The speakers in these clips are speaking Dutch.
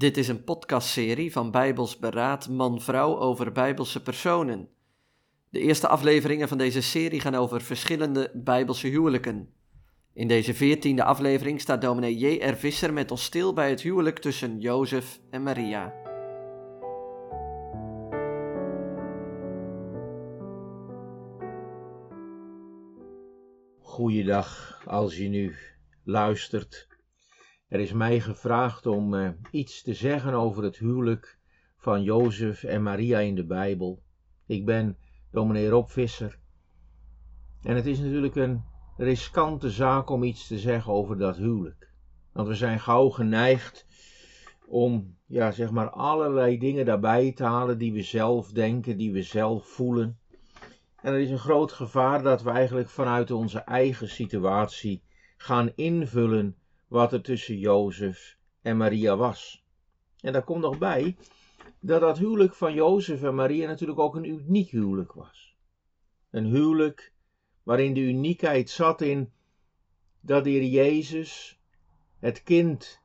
Dit is een podcastserie van Bijbels Beraad Man-Vrouw over Bijbelse personen. De eerste afleveringen van deze serie gaan over verschillende Bijbelse huwelijken. In deze veertiende aflevering staat dominee J.R. Visser met ons stil bij het huwelijk tussen Jozef en Maria. Goeiedag als je nu luistert er is mij gevraagd om uh, iets te zeggen over het huwelijk van Jozef en Maria in de Bijbel. Ik ben dominee Rob Visser. En het is natuurlijk een riskante zaak om iets te zeggen over dat huwelijk. Want we zijn gauw geneigd om, ja, zeg maar, allerlei dingen daarbij te halen die we zelf denken, die we zelf voelen. En er is een groot gevaar dat we eigenlijk vanuit onze eigen situatie gaan invullen wat er tussen Jozef en Maria was. En daar komt nog bij dat dat huwelijk van Jozef en Maria natuurlijk ook een uniek huwelijk was. Een huwelijk waarin de uniekheid zat in dat de Heer Jezus, het kind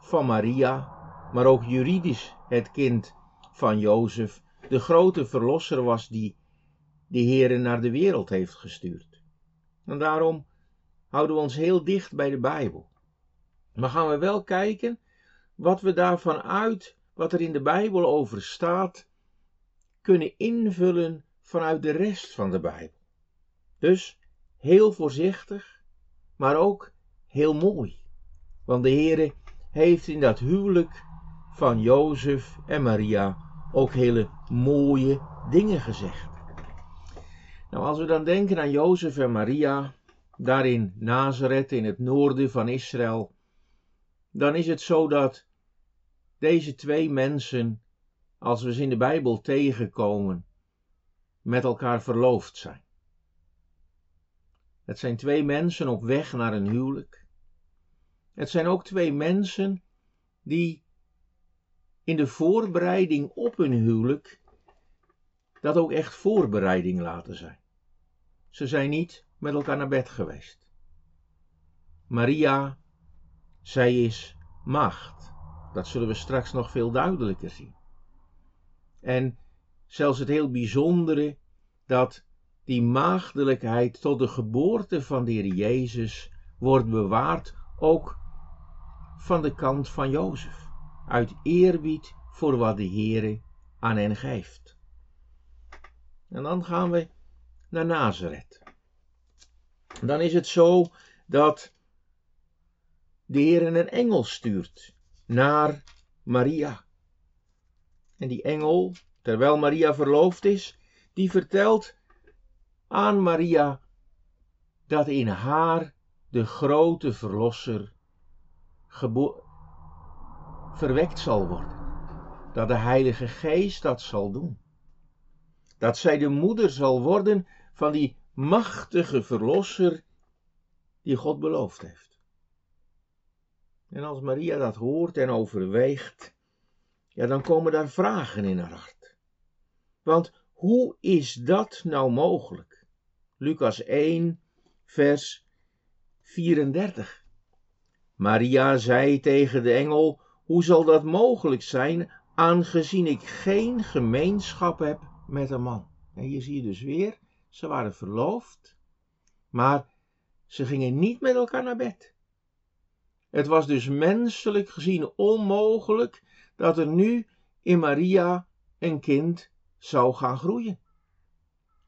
van Maria, maar ook juridisch het kind van Jozef, de grote verlosser was die de Heer naar de wereld heeft gestuurd. En daarom houden we ons heel dicht bij de Bijbel. Maar gaan we wel kijken wat we daarvan uit, wat er in de Bijbel over staat, kunnen invullen vanuit de rest van de Bijbel. Dus heel voorzichtig, maar ook heel mooi. Want de Heere heeft in dat huwelijk van Jozef en Maria ook hele mooie dingen gezegd. Nou, als we dan denken aan Jozef en Maria, daar in Nazareth in het noorden van Israël, dan is het zo dat deze twee mensen, als we ze in de Bijbel tegenkomen, met elkaar verloofd zijn. Het zijn twee mensen op weg naar een huwelijk. Het zijn ook twee mensen die in de voorbereiding op hun huwelijk dat ook echt voorbereiding laten zijn. Ze zijn niet met elkaar naar bed geweest. Maria zij is macht. Dat zullen we straks nog veel duidelijker zien. En zelfs het heel bijzondere dat die maagdelijkheid tot de geboorte van de Heer Jezus wordt bewaard, ook van de kant van Jozef, uit eerbied voor wat de Heere aan hen geeft. En dan gaan we naar Nazareth. Dan is het zo dat de Heer een engel stuurt naar Maria. En die engel, terwijl Maria verloofd is, die vertelt aan Maria dat in haar de grote verlosser verwekt zal worden. Dat de Heilige Geest dat zal doen. Dat zij de moeder zal worden van die machtige verlosser die God beloofd heeft. En als Maria dat hoort en overweegt, ja, dan komen daar vragen in haar hart. Want hoe is dat nou mogelijk? Lucas 1, vers 34. Maria zei tegen de engel: Hoe zal dat mogelijk zijn, aangezien ik geen gemeenschap heb met een man? En hier zie je dus weer, ze waren verloofd, maar ze gingen niet met elkaar naar bed. Het was dus menselijk gezien onmogelijk dat er nu in Maria een kind zou gaan groeien.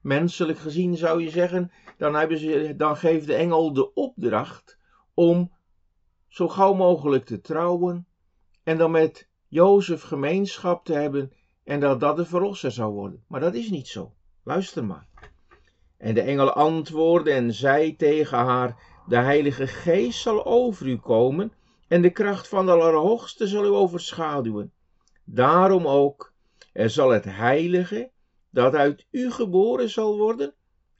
Menselijk gezien zou je zeggen, dan, hebben ze, dan geeft de engel de opdracht om zo gauw mogelijk te trouwen en dan met Jozef gemeenschap te hebben en dat dat de verlosser zou worden. Maar dat is niet zo. Luister maar. En de engel antwoordde en zei tegen haar: de Heilige Geest zal over u komen en de kracht van de Allerhoogste zal u overschaduwen. Daarom ook, er zal het Heilige, dat uit u geboren zal worden,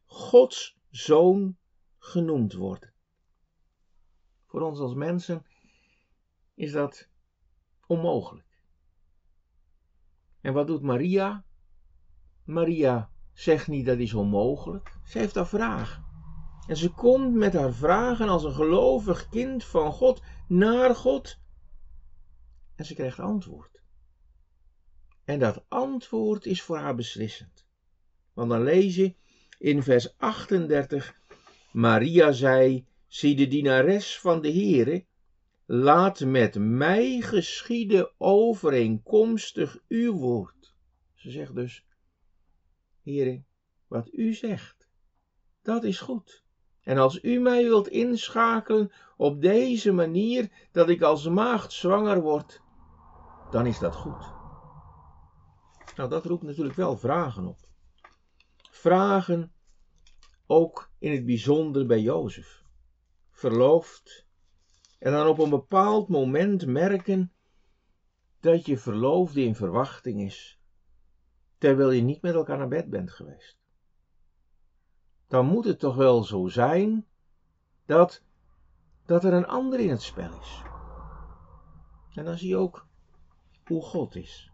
Gods Zoon genoemd worden. Voor ons als mensen is dat onmogelijk. En wat doet Maria? Maria zegt niet dat is onmogelijk. Ze heeft een vraag. En ze komt met haar vragen als een gelovig kind van God naar God. En ze krijgt antwoord. En dat antwoord is voor haar beslissend. Want dan lees je in vers 38, Maria zei, zie de dienares van de Heere, laat met mij geschieden overeenkomstig uw woord. Ze zegt dus, Heere, wat u zegt, dat is goed. En als u mij wilt inschakelen op deze manier dat ik als maagd zwanger word, dan is dat goed. Nou, dat roept natuurlijk wel vragen op. Vragen ook in het bijzonder bij Jozef. Verloofd en dan op een bepaald moment merken dat je verloofde in verwachting is, terwijl je niet met elkaar naar bed bent geweest. Dan moet het toch wel zo zijn dat, dat er een ander in het spel is. En dan zie je ook hoe God is.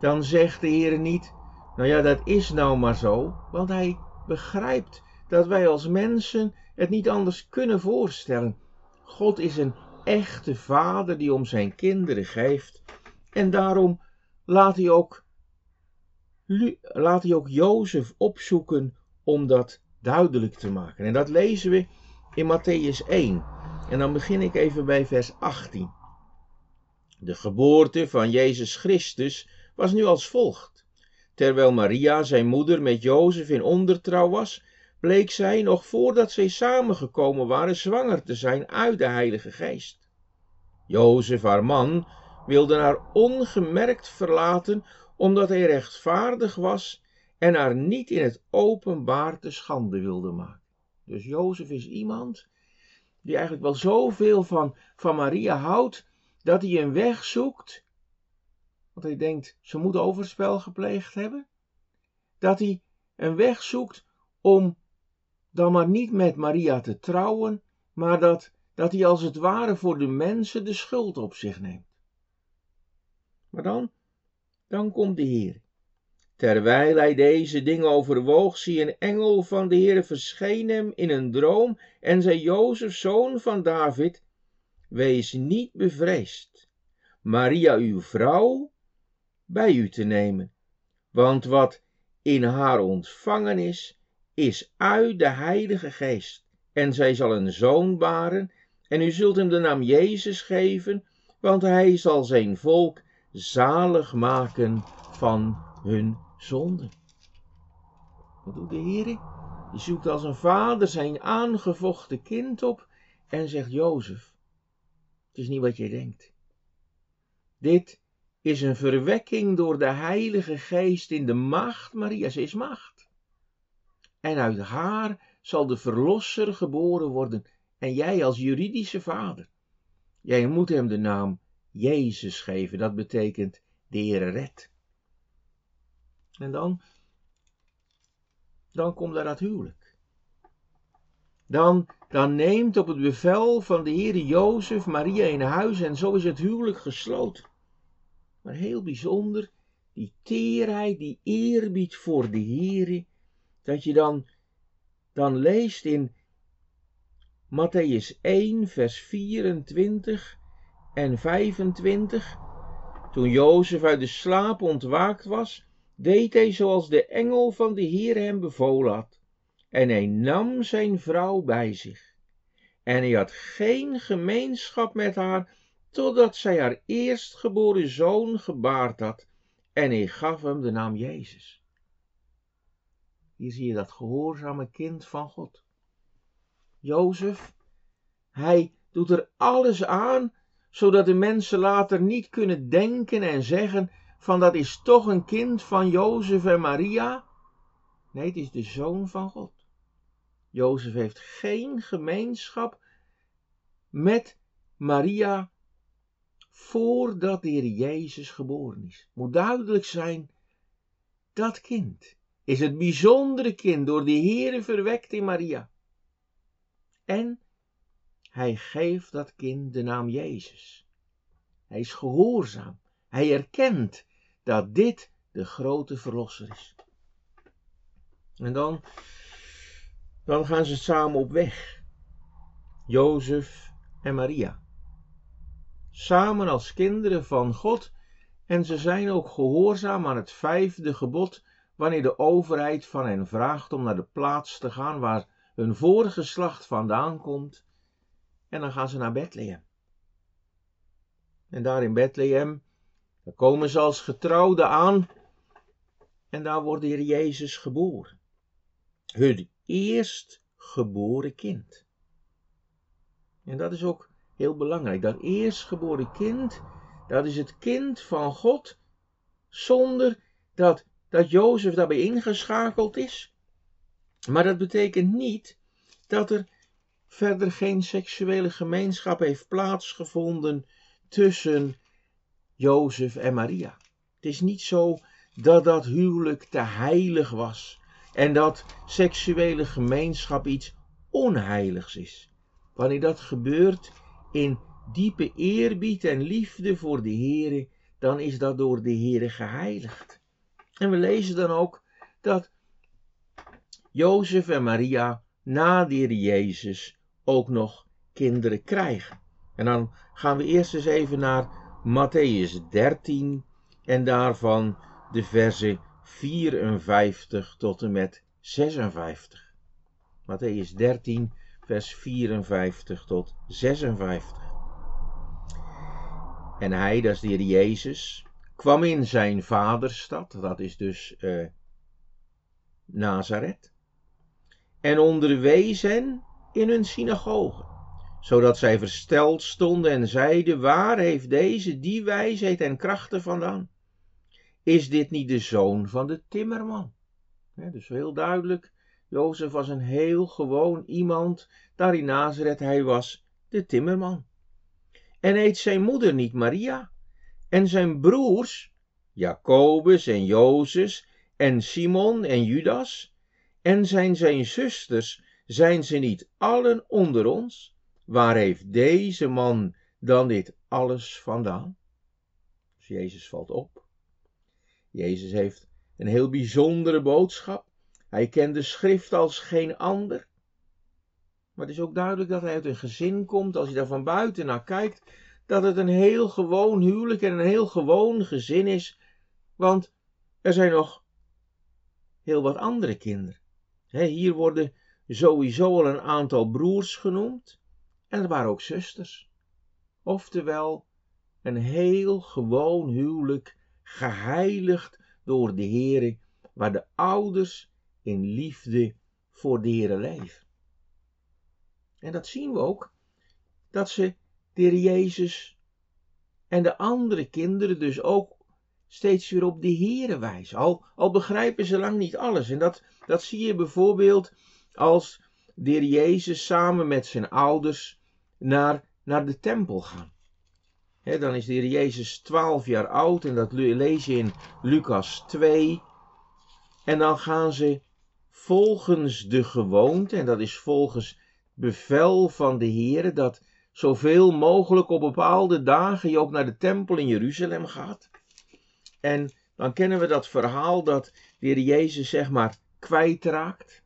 Dan zegt de Heer niet, nou ja, dat is nou maar zo, want Hij begrijpt dat wij als mensen het niet anders kunnen voorstellen. God is een echte vader die om zijn kinderen geeft. En daarom laat hij ook, laat hij ook Jozef opzoeken om dat duidelijk te maken. En dat lezen we in Matthäus 1. En dan begin ik even bij vers 18. De geboorte van Jezus Christus was nu als volgt. Terwijl Maria, zijn moeder, met Jozef in ondertrouw was, bleek zij nog voordat zij samengekomen waren zwanger te zijn uit de Heilige Geest. Jozef, haar man, wilde haar ongemerkt verlaten, omdat hij rechtvaardig was en haar niet in het openbaar te schande wilde maken. Dus Jozef is iemand die eigenlijk wel zoveel van, van Maria houdt, dat hij een weg zoekt, want hij denkt, ze moet overspel gepleegd hebben, dat hij een weg zoekt om dan maar niet met Maria te trouwen, maar dat, dat hij als het ware voor de mensen de schuld op zich neemt. Maar dan, dan komt de Heer. Terwijl hij deze dingen overwoog, zie een engel van de Heer verscheen hem in een droom en zei Jozef, zoon van David, wees niet bevreesd, Maria uw vrouw bij u te nemen, want wat in haar ontvangen is, is uit de Heilige Geest. En zij zal een zoon baren, en u zult hem de naam Jezus geven, want hij zal zijn volk zalig maken van hun zonden. Wat doet de Heer? Die zoekt als een vader zijn aangevochten kind op en zegt Jozef, het is niet wat je denkt. Dit is een verwekking door de Heilige Geest in de macht Maria. Ze is macht. En uit haar zal de Verlosser geboren worden. En jij als juridische vader. Jij moet hem de naam Jezus geven. Dat betekent de Heer red. En dan, dan komt daar dat huwelijk. Dan, dan neemt op het bevel van de Heer Jozef Maria in huis en zo is het huwelijk gesloten. Maar heel bijzonder, die teerheid, die eerbied voor de Heer, dat je dan, dan leest in Matthäus 1, vers 24 en 25. Toen Jozef uit de slaap ontwaakt was, deed hij zoals de engel van de Heer hem bevolen had. En hij nam zijn vrouw bij zich. En hij had geen gemeenschap met haar, totdat zij haar eerstgeboren zoon gebaard had. En hij gaf hem de naam Jezus. Hier zie je dat gehoorzame kind van God. Jozef, hij doet er alles aan, zodat de mensen later niet kunnen denken en zeggen van dat is toch een kind van Jozef en Maria. Nee, het is de zoon van God. Jozef heeft geen gemeenschap met Maria voordat de Heer Jezus geboren is. Moet duidelijk zijn, dat kind is het bijzondere kind door de Heer verwekt in Maria. En hij geeft dat kind de naam Jezus. Hij is gehoorzaam. Hij erkent dat dit de grote verlosser is. En dan, dan gaan ze samen op weg. Jozef en Maria. samen als kinderen van God en ze zijn ook gehoorzaam aan het vijfde gebod wanneer de overheid van hen vraagt om naar de plaats te gaan waar hun voorgeslacht vandaan komt. En dan gaan ze naar Bethlehem. En daar in Bethlehem, daar komen ze als getrouwden aan en daar wordt de Heer Jezus geboren. Hun eerstgeboren kind. En dat is ook heel belangrijk. Dat eerstgeboren kind, dat is het kind van God, zonder dat, dat Jozef daarbij ingeschakeld is. Maar dat betekent niet dat er verder geen seksuele gemeenschap heeft plaatsgevonden tussen Jozef en Maria. Het is niet zo dat dat huwelijk te heilig was en dat seksuele gemeenschap iets onheiligs is. Wanneer dat gebeurt in diepe eerbied en liefde voor de Heere, dan is dat door de Heere geheiligd. En we lezen dan ook dat Jozef en Maria na de Jezus ook nog kinderen krijgen. En dan gaan we eerst eens even naar Matthäus 13 en daarvan de versen 54 tot en met 56. Matthäus 13, vers 54 tot 56. En hij, dat is de Heer Jezus, kwam in zijn vaderstad, dat is dus uh, Nazareth, en onderwees hen in hun synagoge, zodat zij versteld stonden en zeiden, waar heeft deze die wijsheid en krachten vandaan? Is dit niet de zoon van de timmerman? dus heel duidelijk, Jozef was een heel gewoon iemand, daar in Nazareth hij was de timmerman. En heet zijn moeder niet Maria? En zijn broers, Jacobus en Jozef en Simon en Judas, en zijn zijn zusters, zijn ze niet allen onder ons? Waar heeft deze man dan dit alles vandaan? Dus Jezus valt op. Jezus heeft een heel bijzondere boodschap. Hij kent de schrift als geen ander. Maar het is ook duidelijk dat hij uit een gezin komt, als je daar van buiten naar kijkt, dat het een heel gewoon huwelijk en een heel gewoon gezin is. Want er zijn nog heel wat andere kinderen. hier worden sowieso al een aantal broers genoemd. En er waren ook zusters. Oftewel, een heel gewoon huwelijk, geheiligd door de Heere, waar de ouders in liefde voor de Heere leven. En dat zien we ook, dat ze de Jezus en de andere kinderen dus ook steeds weer op de Heere wijzen. Al, al begrijpen ze lang niet alles. En dat, dat zie je bijvoorbeeld als de Heer Jezus samen met zijn ouders naar, naar de tempel gaan. dan is de Jezus 12 jaar oud en dat lees je in Lucas 2. En dan gaan ze volgens de gewoonte, en dat is volgens bevel van de Heer, dat zoveel mogelijk op bepaalde dagen je ook naar de tempel in Jeruzalem gaat. En dan kennen we dat verhaal dat de Jezus zeg maar kwijtraakt.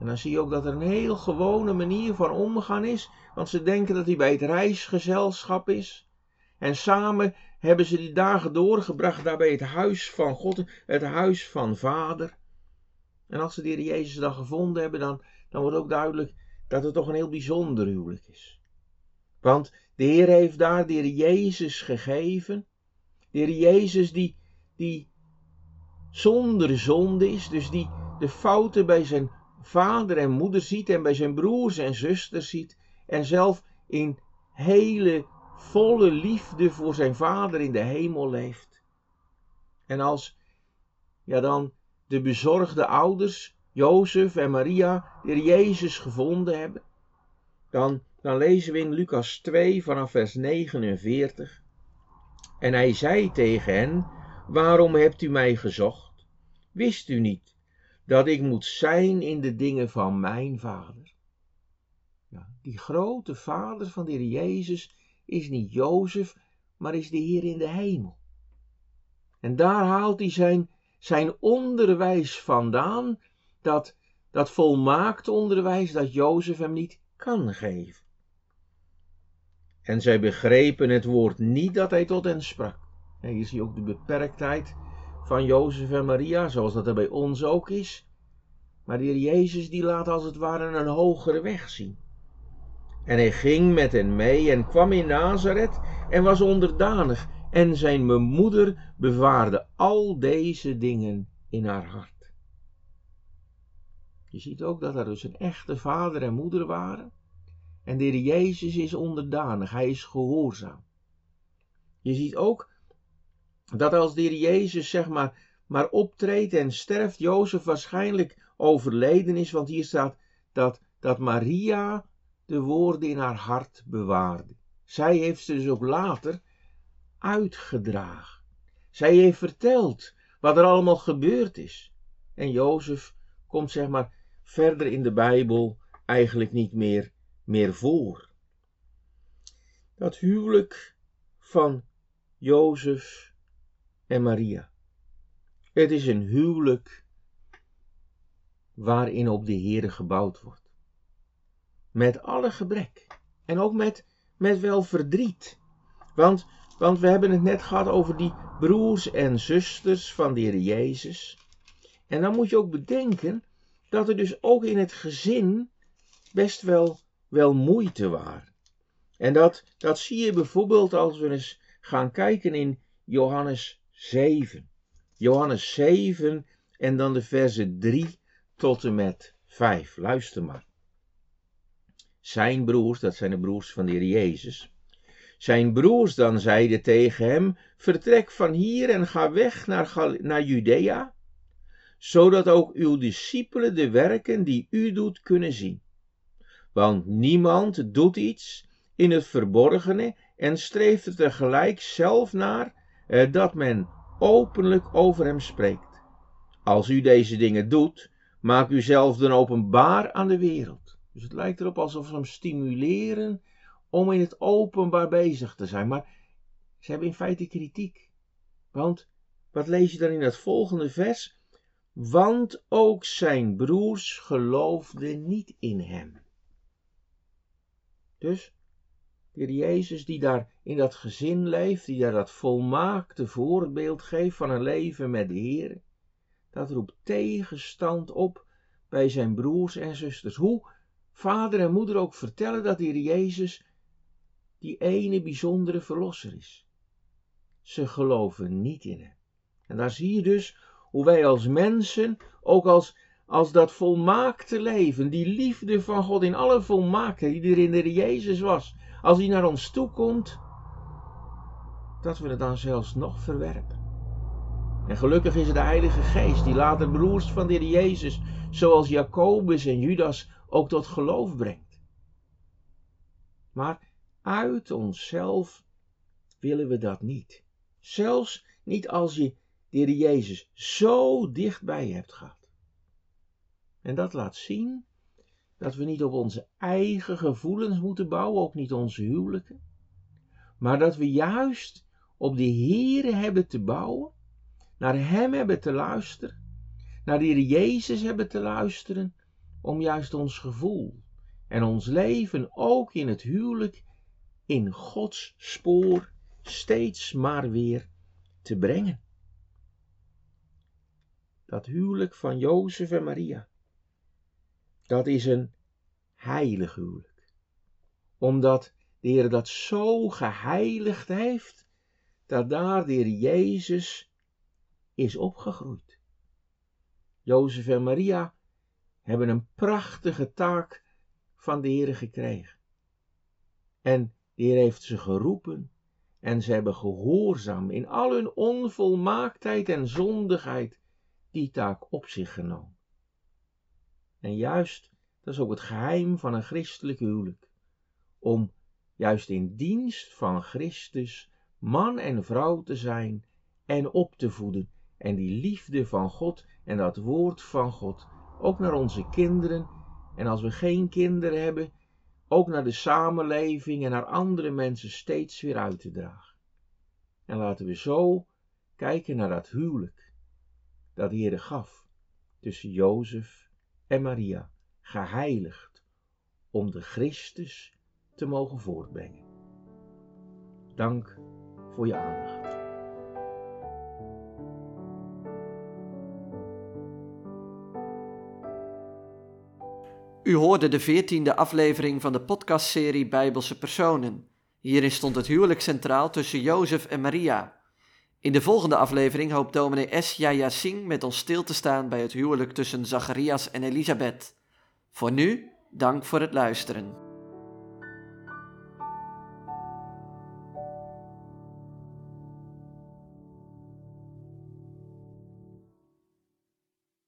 En dan zie je ook dat er een heel gewone manier van omgaan is, want ze denken dat hij bij het reisgezelschap is. En samen hebben ze die dagen doorgebracht daar bij het huis van God, het huis van Vader. En als ze de Jezus dan gevonden hebben, dan, dan wordt ook duidelijk dat het toch een heel bijzonder huwelijk is. Want de Heer heeft daar de Heer Jezus gegeven. De Heer Jezus die, die zonder zonde is, dus die de fouten bij zijn vader en moeder ziet en bij zijn broers en zusters ziet en zelf in hele volle liefde voor zijn vader in de hemel leeft. En als ja dan de bezorgde ouders Jozef en Maria de Jezus gevonden hebben, dan, dan lezen we in Lucas 2 vanaf vers 49. En hij zei tegen hen, waarom hebt u mij gezocht? Wist u niet dat ik moet zijn in de dingen van mijn vader? Ja, die grote vader van de Heer Jezus is niet Jozef, maar is de Heer in de hemel. En daar haalt hij zijn, zijn onderwijs vandaan, dat, dat volmaakt onderwijs dat Jozef hem niet kan geven. En zij begrepen het woord niet dat hij tot hen sprak. En hier zie je ook de beperktheid van Jozef en Maria, zoals dat er bij ons ook is. Maar de Heer Jezus die laat als het ware een hogere weg zien. En hij ging met hen mee en kwam in Nazareth en was onderdanig. En zijn moeder bewaarde al deze dingen in haar hart. Je ziet ook dat er dus een echte vader en moeder waren. En de Heer Jezus is onderdanig, hij is gehoorzaam. Je ziet ook dat als de Heer Jezus zeg maar, maar optreedt en sterft, Jozef waarschijnlijk overleden is, want hier staat dat, dat Maria de woorden in haar hart bewaarde. Zij heeft ze dus ook later uitgedragen. Zij heeft verteld wat er allemaal gebeurd is. En Jozef komt zeg maar verder in de Bijbel eigenlijk niet meer, meer voor. Dat huwelijk van Jozef en Maria. Het is een huwelijk waarin op de Heere gebouwd wordt. Met alle gebrek. En ook met, met wel verdriet. Want, want we hebben het net gehad over die broers en zusters van de Heer Jezus. En dan moet je ook bedenken dat er dus ook in het gezin best wel, wel moeite waren. En dat, dat zie je bijvoorbeeld als we eens gaan kijken in Johannes 7. Johannes 7 en dan de versen 3 tot en met 5. Luister maar. Zijn broers, dat zijn de broers van de Heer Jezus. Zijn broers dan zeiden tegen hem: Vertrek van hier en ga weg naar, naar Judea, zodat ook uw discipelen de werken die u doet kunnen zien. Want niemand doet iets in het verborgene en streeft er tegelijk zelf naar eh, dat men openlijk over hem spreekt. Als u deze dingen doet, maak u zelf dan openbaar aan de wereld. Dus het lijkt erop alsof ze hem stimuleren om in het openbaar bezig te zijn. Maar ze hebben in feite kritiek. Want wat lees je dan in het volgende vers? Want ook zijn broers geloofden niet in hem. Dus de Jezus die daar in dat gezin leeft, die daar dat volmaakte voorbeeld geeft van een leven met de Heer, dat roept tegenstand op bij zijn broers en zusters. Hoe vader en moeder ook vertellen dat de Heer Jezus die ene bijzondere verlosser is. Ze geloven niet in hem. En daar zie je dus hoe wij als mensen, ook als, als dat volmaakte leven, die liefde van God in alle volmaaktheid die er in de Jezus was, als die naar ons toe komt, dat we het dan zelfs nog verwerpen. En gelukkig is het de Heilige Geest die later broers van de Jezus, zoals Jacobus en Judas, ook tot geloof brengt. Maar uit onszelf willen we dat niet. Zelfs niet als je de Jezus zo dichtbij hebt gehad. En dat laat zien dat we niet op onze eigen gevoelens moeten bouwen, ook niet onze huwelijken, maar dat we juist op de Heer hebben te bouwen, naar Hem hebben te luisteren, naar de Heer Jezus hebben te luisteren, om juist ons gevoel en ons leven ook in het huwelijk in Gods spoor steeds maar weer te brengen. Dat huwelijk van Jozef en Maria, dat is een heilig huwelijk. Omdat de Heer dat zo geheiligd heeft, dat daar de Heer Jezus is opgegroeid. Jozef en Maria hebben een prachtige taak van de Heer gekregen. En de Heer heeft ze geroepen en ze hebben gehoorzaam in al hun onvolmaaktheid en zondigheid die taak op zich genomen. En juist, dat is ook het geheim van een christelijk huwelijk, om juist in dienst van Christus man en vrouw te zijn en op te voeden. En die liefde van God en dat woord van God ook naar onze kinderen. En als we geen kinderen hebben, ook naar de samenleving en naar andere mensen steeds weer uit te dragen. En laten we zo kijken naar dat huwelijk dat de Heer gaf tussen Jozef en Maria, geheiligd om de Christus te mogen voortbrengen. Dank voor je aandacht. U hoorde de veertiende aflevering van de podcastserie Bijbelse Personen. Hierin stond het huwelijk centraal tussen Jozef en Maria. In de volgende aflevering hoopt dominee S. Jaya Singh met ons stil te staan bij het huwelijk tussen Zacharias en Elisabeth. Voor nu, dank voor het luisteren.